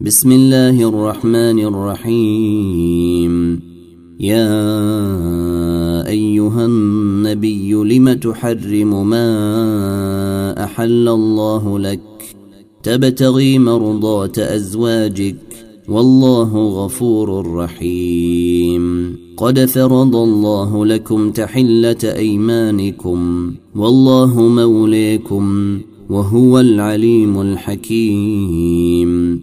بسم الله الرحمن الرحيم. يا أيها النبي لم تحرم ما أحل الله لك؟ تبتغي مرضات أزواجك والله غفور رحيم. قد فرض الله لكم تحلة أيمانكم والله موليكم وهو العليم الحكيم.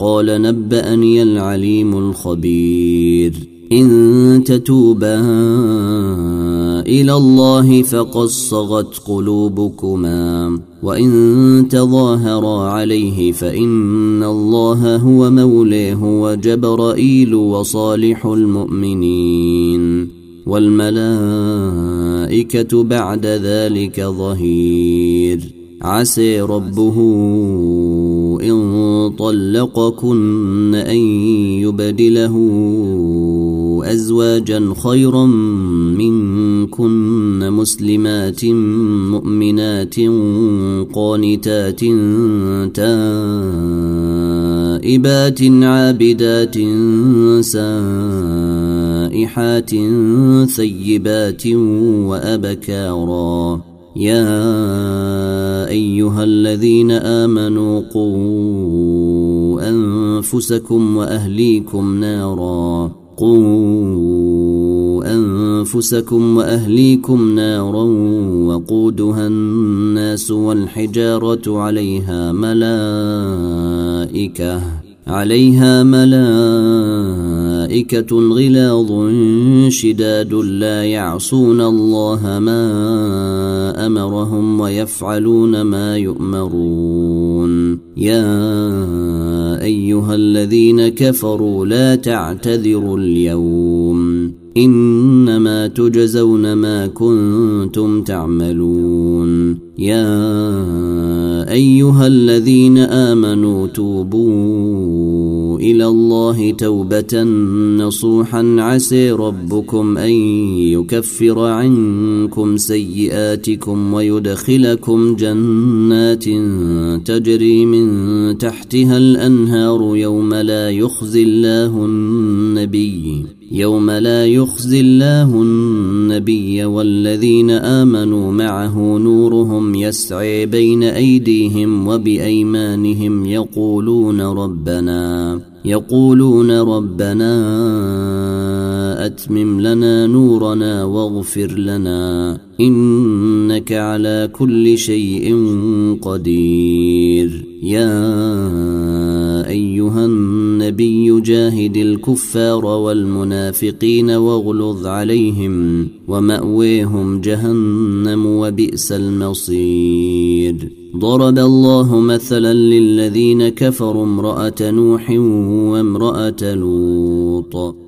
قال نبأني العليم الخبير. إن تتوبا إلى الله فقد صغت قلوبكما وإن تظاهرا عليه فإن الله هو موليه وجبرائيل وصالح المؤمنين. والملائكة بعد ذلك ظهير. عسى ربه إن طلقكن أن يبدله أزواجا خيرا منكن مسلمات مؤمنات قانتات تائبات عابدات سائحات ثيبات وأبكارا. يا ايها الذين امنوا قوا انفسكم واهليكم نارا قوا انفسكم واهليكم نارا وقودها الناس والحجاره عليها ملائكه عليها ملائكة غلاظ شداد لا يعصون الله ما أمرهم ويفعلون ما يؤمرون. يا أيها الذين كفروا لا تعتذروا اليوم. إنما تجزون ما كنتم تعملون. يا أيها الذين آمنوا توبوا إلى الله توبة نصوحا عسى ربكم أن يكفر عنكم سيئاتكم ويدخلكم جنات تجري من تحتها الأنهار يوم لا يخزي الله النبي يوم لا يخزي الله النبي والذين آمنوا معه نورهم يسعي بين أيديهم وبأيمانهم يقولون ربنا يقولون ربنا أتمم لنا نورنا واغفر لنا إنك على كل شيء قدير. يا أيها النبي جاهد الكفار والمنافقين واغلظ عليهم ومأويهم جهنم وبئس المصير. ضرب الله مثلا للذين كفروا امرأة نوح وامرأة لوط.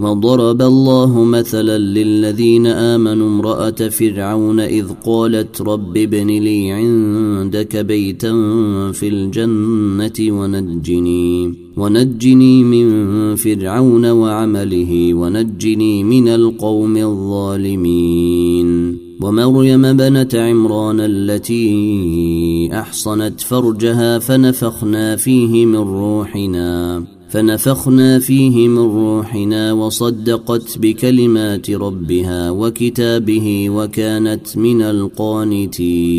وضرب الله مثلا للذين امنوا امراه فرعون اذ قالت رب ابن لي عندك بيتا في الجنه ونجني ونجني من فرعون وعمله ونجني من القوم الظالمين. ومريم بنة عمران التي أحصنت فرجها فنفخنا فيه من روحنا. فنفخنا فيه من روحنا وصدقت بكلمات ربها وكتابه وكانت من القانتين.